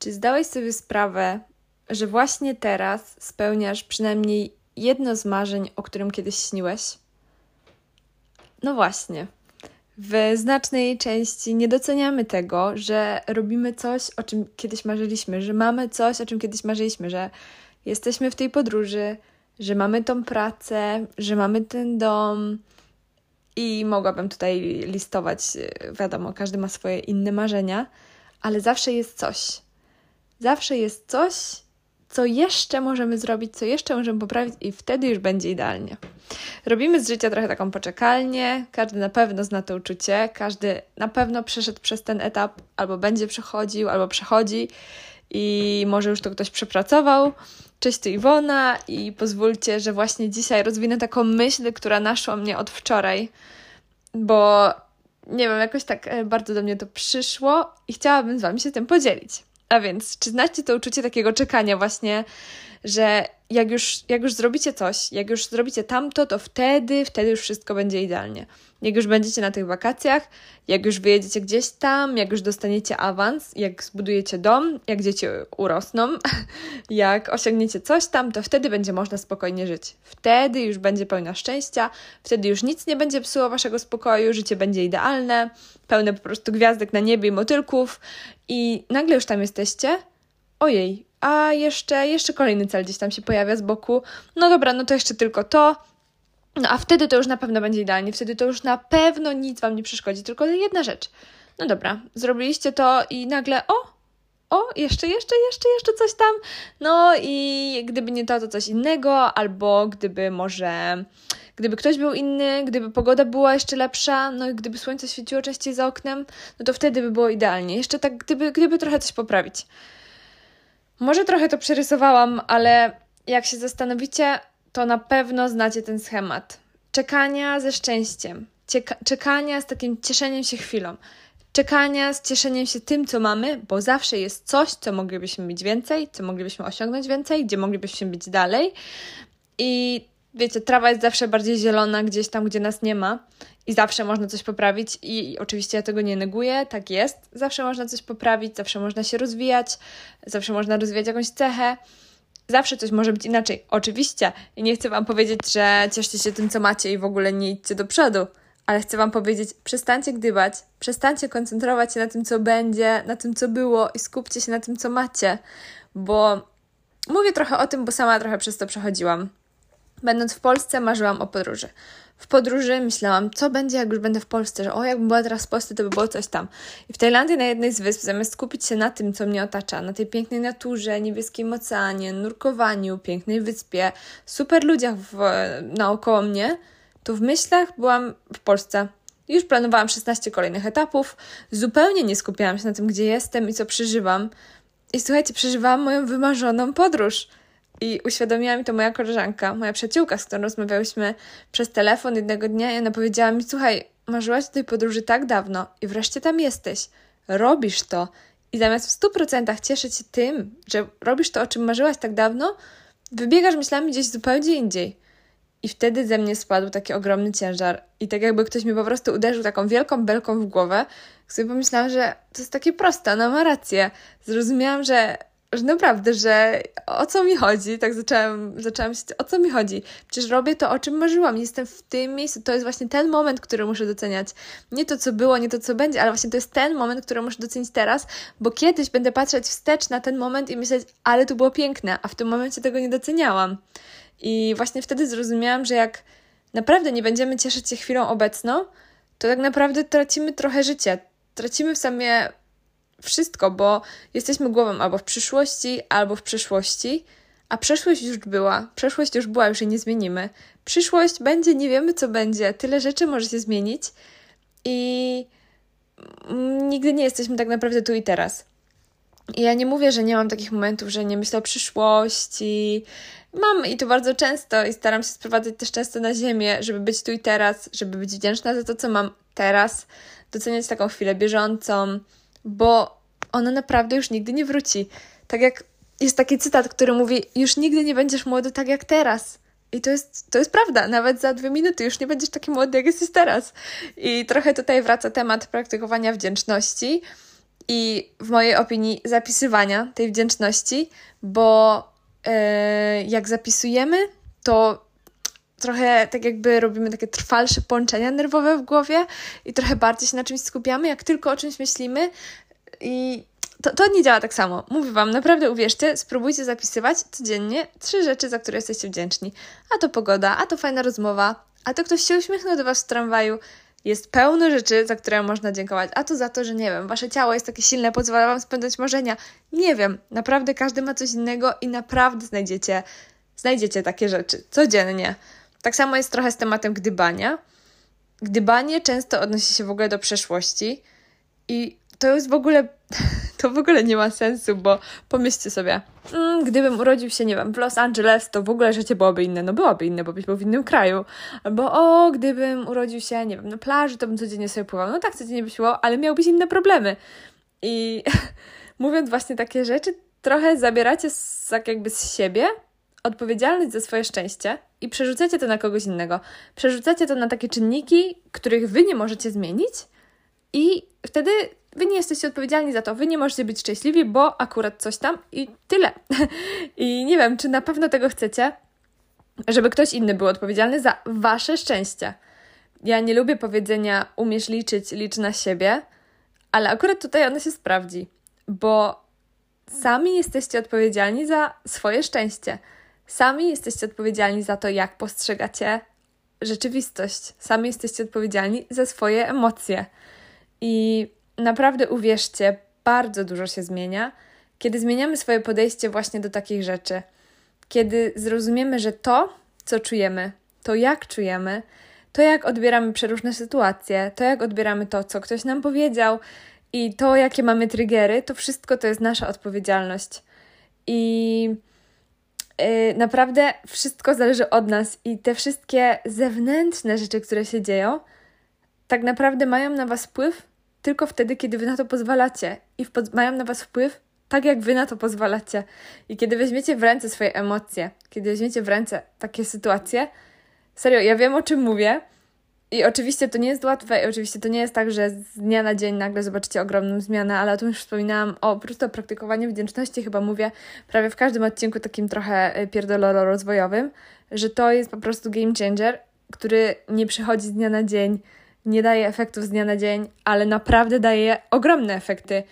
Czy zdałeś sobie sprawę, że właśnie teraz spełniasz przynajmniej jedno z marzeń, o którym kiedyś śniłeś? No właśnie. W znacznej części nie doceniamy tego, że robimy coś, o czym kiedyś marzyliśmy, że mamy coś, o czym kiedyś marzyliśmy, że jesteśmy w tej podróży, że mamy tą pracę, że mamy ten dom. I mogłabym tutaj listować, wiadomo, każdy ma swoje inne marzenia, ale zawsze jest coś. Zawsze jest coś, co jeszcze możemy zrobić, co jeszcze możemy poprawić, i wtedy już będzie idealnie. Robimy z życia trochę taką poczekalnię. Każdy na pewno zna to uczucie, każdy na pewno przeszedł przez ten etap, albo będzie przechodził, albo przechodzi, i może już to ktoś przepracował. Cześć, to Iwona i pozwólcie, że właśnie dzisiaj rozwinę taką myśl, która naszła mnie od wczoraj, bo nie wiem, jakoś tak e, bardzo do mnie to przyszło i chciałabym z Wami się tym podzielić. A więc, czy znacie to uczucie takiego czekania właśnie, że jak już, jak już zrobicie coś, jak już zrobicie tamto, to wtedy, wtedy już wszystko będzie idealnie. Jak już będziecie na tych wakacjach, jak już wyjedziecie gdzieś tam, jak już dostaniecie awans, jak zbudujecie dom, jak dzieci urosną, jak osiągniecie coś tam, to wtedy będzie można spokojnie żyć. Wtedy już będzie pełna szczęścia, wtedy już nic nie będzie psuło waszego spokoju, życie będzie idealne, pełne po prostu gwiazdek na niebie i motylków i nagle już tam jesteście. Ojej, a jeszcze, jeszcze kolejny cel gdzieś tam się pojawia z boku. No dobra, no to jeszcze tylko to. No a wtedy to już na pewno będzie idealnie, wtedy to już na pewno nic Wam nie przeszkodzi, tylko jedna rzecz. No dobra, zrobiliście to i nagle, o, o, jeszcze, jeszcze, jeszcze, jeszcze coś tam. No i gdyby nie to, to coś innego, albo gdyby może, gdyby ktoś był inny, gdyby pogoda była jeszcze lepsza, no i gdyby słońce świeciło częściej za oknem, no to wtedy by było idealnie. Jeszcze tak, gdyby, gdyby trochę coś poprawić. Może trochę to przerysowałam, ale jak się zastanowicie, to na pewno znacie ten schemat. Czekania ze szczęściem, czekania z takim cieszeniem się chwilą, czekania z cieszeniem się tym, co mamy, bo zawsze jest coś, co moglibyśmy mieć więcej, co moglibyśmy osiągnąć więcej, gdzie moglibyśmy być dalej. I wiecie, trawa jest zawsze bardziej zielona gdzieś tam, gdzie nas nie ma i zawsze można coś poprawić i oczywiście ja tego nie neguję, tak jest. Zawsze można coś poprawić, zawsze można się rozwijać, zawsze można rozwijać jakąś cechę. Zawsze coś może być inaczej. Oczywiście, i nie chcę Wam powiedzieć, że cieszcie się tym, co macie i w ogóle nie idźcie do przodu, ale chcę Wam powiedzieć, przestańcie gdybać, przestańcie koncentrować się na tym, co będzie, na tym, co było i skupcie się na tym, co macie, bo mówię trochę o tym, bo sama trochę przez to przechodziłam. Będąc w Polsce, marzyłam o podróży. W podróży myślałam, co będzie, jak już będę w Polsce, że o, jakbym była teraz w Polsce, to by było coś tam. I w Tajlandii, na jednej z wysp, zamiast skupić się na tym, co mnie otacza, na tej pięknej naturze, niebieskim oceanie, nurkowaniu, pięknej wyspie, super ludziach w, naokoło mnie, to w myślach byłam w Polsce. Już planowałam 16 kolejnych etapów, zupełnie nie skupiałam się na tym, gdzie jestem i co przeżywam. I słuchajcie, przeżywałam moją wymarzoną podróż. I uświadomiła mi to moja koleżanka, moja przyjaciółka, z którą rozmawiałyśmy przez telefon jednego dnia i ona powiedziała mi, słuchaj, marzyłaś o tej podróży tak dawno i wreszcie tam jesteś. Robisz to. I zamiast w stu procentach cieszyć się tym, że robisz to, o czym marzyłaś tak dawno, wybiegasz myślami gdzieś zupełnie indziej. I wtedy ze mnie spadł taki ogromny ciężar. I tak jakby ktoś mi po prostu uderzył taką wielką belką w głowę, sobie pomyślałam, że to jest takie proste, ona ma rację. Zrozumiałam, że że naprawdę, że o co mi chodzi, tak zaczęłam, zaczęłam się, o co mi chodzi? Przecież robię to, o czym marzyłam, jestem w tym miejscu, to jest właśnie ten moment, który muszę doceniać. Nie to, co było, nie to, co będzie, ale właśnie to jest ten moment, który muszę docenić teraz, bo kiedyś będę patrzeć wstecz na ten moment i myśleć, ale to było piękne, a w tym momencie tego nie doceniałam. I właśnie wtedy zrozumiałam, że jak naprawdę nie będziemy cieszyć się chwilą obecną, to tak naprawdę tracimy trochę życia. Tracimy w sumie wszystko, bo jesteśmy głową albo w przyszłości, albo w przeszłości, a przeszłość już była, przeszłość już była, już jej nie zmienimy. Przyszłość będzie, nie wiemy co będzie, tyle rzeczy może się zmienić i nigdy nie jesteśmy tak naprawdę tu i teraz. I ja nie mówię, że nie mam takich momentów, że nie myślę o przyszłości. Mam i to bardzo często i staram się sprowadzać też często na ziemię, żeby być tu i teraz, żeby być wdzięczna za to, co mam teraz, doceniać taką chwilę bieżącą, bo ona naprawdę już nigdy nie wróci. Tak jak jest taki cytat, który mówi: Już nigdy nie będziesz młody tak jak teraz. I to jest, to jest prawda, nawet za dwie minuty już nie będziesz taki młody, jak jesteś teraz. I trochę tutaj wraca temat praktykowania wdzięczności. i w mojej opinii zapisywania tej wdzięczności, bo yy, jak zapisujemy, to trochę tak jakby robimy takie trwalsze połączenia nerwowe w głowie i trochę bardziej się na czymś skupiamy, jak tylko o czymś myślimy i to, to nie działa tak samo. Mówię Wam, naprawdę uwierzcie, spróbujcie zapisywać codziennie trzy rzeczy, za które jesteście wdzięczni. A to pogoda, a to fajna rozmowa, a to ktoś się uśmiechnął do Was w tramwaju. Jest pełno rzeczy, za które można dziękować. A to za to, że nie wiem, Wasze ciało jest takie silne, pozwala Wam spędzać marzenia. Nie wiem, naprawdę każdy ma coś innego i naprawdę znajdziecie, znajdziecie takie rzeczy codziennie. Tak samo jest trochę z tematem gdybania. Gdybanie często odnosi się w ogóle do przeszłości i to jest w ogóle, to w ogóle nie ma sensu, bo pomyślcie sobie, mm, gdybym urodził się, nie wiem, w Los Angeles, to w ogóle życie byłoby inne. No byłoby inne, bo byś był w innym kraju. Albo o, gdybym urodził się, nie wiem, na plaży, to bym codziennie sobie pływał. No tak, codziennie by było, ale miałbyś inne problemy. I mówiąc właśnie takie rzeczy, trochę zabieracie z, tak jakby z siebie odpowiedzialność za swoje szczęście i przerzucacie to na kogoś innego. Przerzucacie to na takie czynniki, których wy nie możecie zmienić, i wtedy wy nie jesteście odpowiedzialni za to, wy nie możecie być szczęśliwi, bo akurat coś tam i tyle. I nie wiem, czy na pewno tego chcecie, żeby ktoś inny był odpowiedzialny za wasze szczęście. Ja nie lubię powiedzenia umiesz liczyć, licz na siebie, ale akurat tutaj ono się sprawdzi, bo sami jesteście odpowiedzialni za swoje szczęście. Sami jesteście odpowiedzialni za to, jak postrzegacie rzeczywistość. Sami jesteście odpowiedzialni za swoje emocje. I naprawdę uwierzcie, bardzo dużo się zmienia, kiedy zmieniamy swoje podejście właśnie do takich rzeczy. Kiedy zrozumiemy, że to, co czujemy, to jak czujemy, to jak odbieramy przeróżne sytuacje, to jak odbieramy to, co ktoś nam powiedział i to, jakie mamy triggery, to wszystko to jest nasza odpowiedzialność. I naprawdę wszystko zależy od nas i te wszystkie zewnętrzne rzeczy, które się dzieją, tak naprawdę mają na Was wpływ tylko wtedy, kiedy wy na to pozwalacie i mają na was wpływ tak, jak wy na to pozwalacie. I kiedy weźmiecie w ręce swoje emocje, kiedy weźmiecie w ręce takie sytuacje, serio, ja wiem o czym mówię. I oczywiście to nie jest łatwe, i oczywiście to nie jest tak, że z dnia na dzień nagle zobaczycie ogromną zmianę, ale o tym już wspominałam, o po prostu o praktykowaniu wdzięczności chyba mówię prawie w każdym odcinku takim trochę e, pierdoloro rozwojowym, że to jest po prostu game changer, który nie przychodzi z dnia na dzień, nie daje efektów z dnia na dzień, ale naprawdę daje ogromne efekty.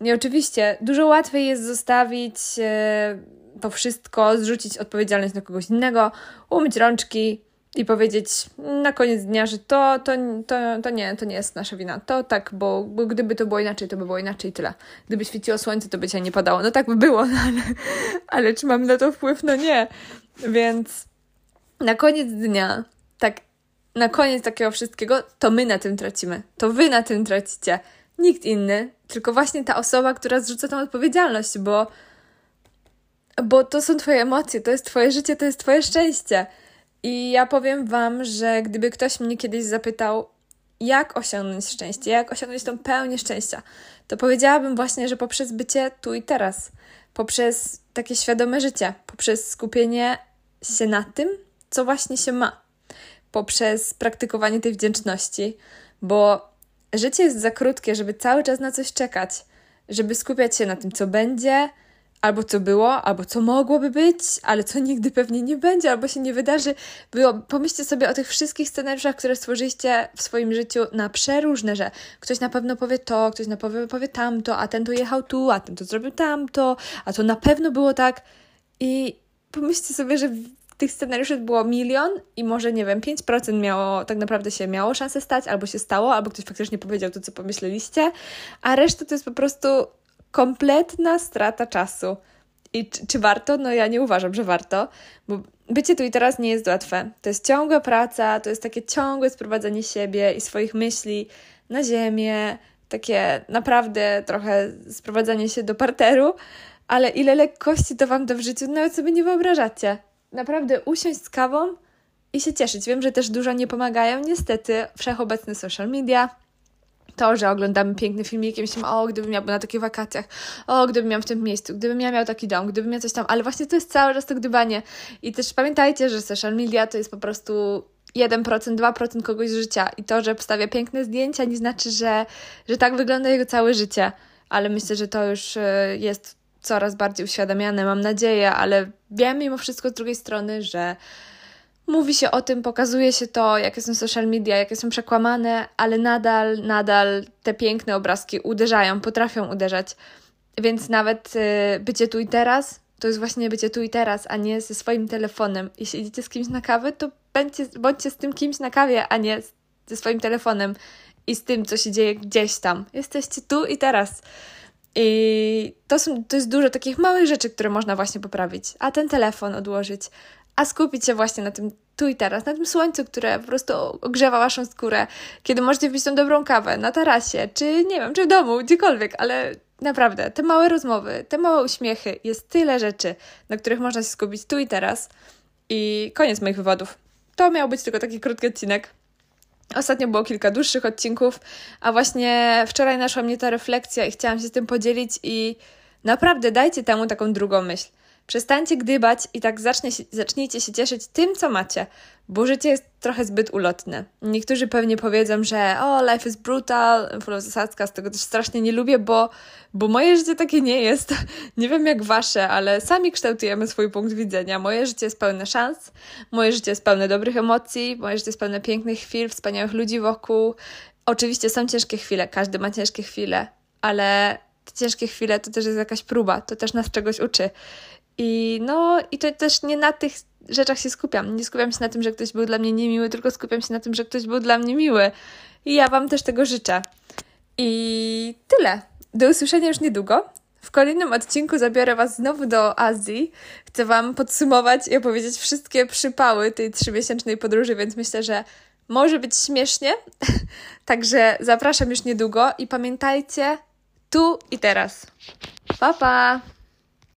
I oczywiście dużo łatwiej jest zostawić e, to wszystko, zrzucić odpowiedzialność na kogoś innego, umyć rączki i powiedzieć na koniec dnia, że to, to, to, to nie, to nie jest nasza wina. To tak, bo, bo gdyby to było inaczej, to by było inaczej tyle. Gdyby świeciło słońce, to by cię nie padało. No tak by było, no ale, ale czy mamy na to wpływ? No nie. Więc na koniec dnia, tak na koniec takiego wszystkiego, to my na tym tracimy. To wy na tym tracicie. Nikt inny, tylko właśnie ta osoba, która zrzuca tą odpowiedzialność, bo, bo to są Twoje emocje, to jest Twoje życie, to jest Twoje szczęście. I ja powiem Wam, że gdyby ktoś mnie kiedyś zapytał, jak osiągnąć szczęście, jak osiągnąć tą pełnię szczęścia, to powiedziałabym właśnie, że poprzez bycie tu i teraz, poprzez takie świadome życie, poprzez skupienie się na tym, co właśnie się ma poprzez praktykowanie tej wdzięczności, bo życie jest za krótkie, żeby cały czas na coś czekać, żeby skupiać się na tym, co będzie, albo co było, albo co mogłoby być, ale co nigdy pewnie nie będzie, albo się nie wydarzy. Było, pomyślcie sobie o tych wszystkich scenariuszach, które stworzyliście w swoim życiu na przeróżne, że ktoś na pewno powie to, ktoś na pewno powie tamto, a ten tu jechał tu, a ten to zrobił tamto, a to na pewno było tak. I pomyślcie sobie, że tych scenariuszy było milion i może, nie wiem, 5% miało, tak naprawdę się miało szansę stać, albo się stało, albo ktoś faktycznie powiedział to, co pomyśleliście, a reszta to jest po prostu kompletna strata czasu. I czy, czy, warto? No ja nie uważam, że warto, bo bycie tu i teraz nie jest łatwe. To jest ciągła praca, to jest takie ciągłe sprowadzanie siebie i swoich myśli na ziemię, takie naprawdę trochę sprowadzanie się do parteru, ale ile lekkości to Wam da w życiu, nawet sobie nie wyobrażacie naprawdę usiąść z kawą i się cieszyć. Wiem, że też dużo nie pomagają, niestety, wszechobecne social media. To, że oglądamy piękne filmiki, myślimy, o, gdybym miał na takich wakacjach, o, gdybym miał w tym miejscu, gdybym ja miał taki dom, gdybym miał coś tam, ale właśnie to jest cały czas to gdybanie. I też pamiętajcie, że social media to jest po prostu 1%, 2% kogoś życia. I to, że wstawia piękne zdjęcia, nie znaczy, że, że tak wygląda jego całe życie. Ale myślę, że to już e, jest coraz bardziej uświadamiane, mam nadzieję, ale wiem mimo wszystko z drugiej strony, że mówi się o tym, pokazuje się to, jakie są social media, jakie są przekłamane, ale nadal, nadal te piękne obrazki uderzają, potrafią uderzać. Więc nawet y, bycie tu i teraz to jest właśnie bycie tu i teraz, a nie ze swoim telefonem. Jeśli idziecie z kimś na kawę, to bądźcie, bądźcie z tym kimś na kawie, a nie ze swoim telefonem i z tym, co się dzieje gdzieś tam. Jesteście tu i teraz. I to, są, to jest dużo takich małych rzeczy, które można właśnie poprawić. A ten telefon odłożyć, a skupić się właśnie na tym tu i teraz, na tym słońcu, które po prostu ogrzewa waszą skórę, kiedy możecie wypić tą dobrą kawę na tarasie, czy nie wiem, czy w domu, gdziekolwiek, ale naprawdę, te małe rozmowy, te małe uśmiechy, jest tyle rzeczy, na których można się skupić tu i teraz. I koniec moich wywodów. To miał być tylko taki krótki odcinek. Ostatnio było kilka dłuższych odcinków, a właśnie wczoraj naszła mnie ta refleksja i chciałam się z tym podzielić i naprawdę dajcie temu taką drugą myśl. Przestańcie gdybać i tak zacznie, zacznijcie się cieszyć tym, co macie, bo życie jest trochę zbyt ulotne. Niektórzy pewnie powiedzą, że o, life is brutal, zasadzka, z tego też strasznie nie lubię, bo, bo moje życie takie nie jest. Nie wiem jak wasze, ale sami kształtujemy swój punkt widzenia. Moje życie jest pełne szans, moje życie jest pełne dobrych emocji, moje życie jest pełne pięknych chwil, wspaniałych ludzi wokół. Oczywiście są ciężkie chwile, każdy ma ciężkie chwile, ale te ciężkie chwile to też jest jakaś próba, to też nas czegoś uczy. I no, i to też nie na tych rzeczach się skupiam. Nie skupiam się na tym, że ktoś był dla mnie niemiły, tylko skupiam się na tym, że ktoś był dla mnie miły. I ja Wam też tego życzę. I tyle. Do usłyszenia już niedługo. W kolejnym odcinku zabiorę Was znowu do Azji. Chcę Wam podsumować i opowiedzieć wszystkie przypały tej trzymiesięcznej podróży, więc myślę, że może być śmiesznie. Także zapraszam już niedługo i pamiętajcie tu i teraz. Pa, pa!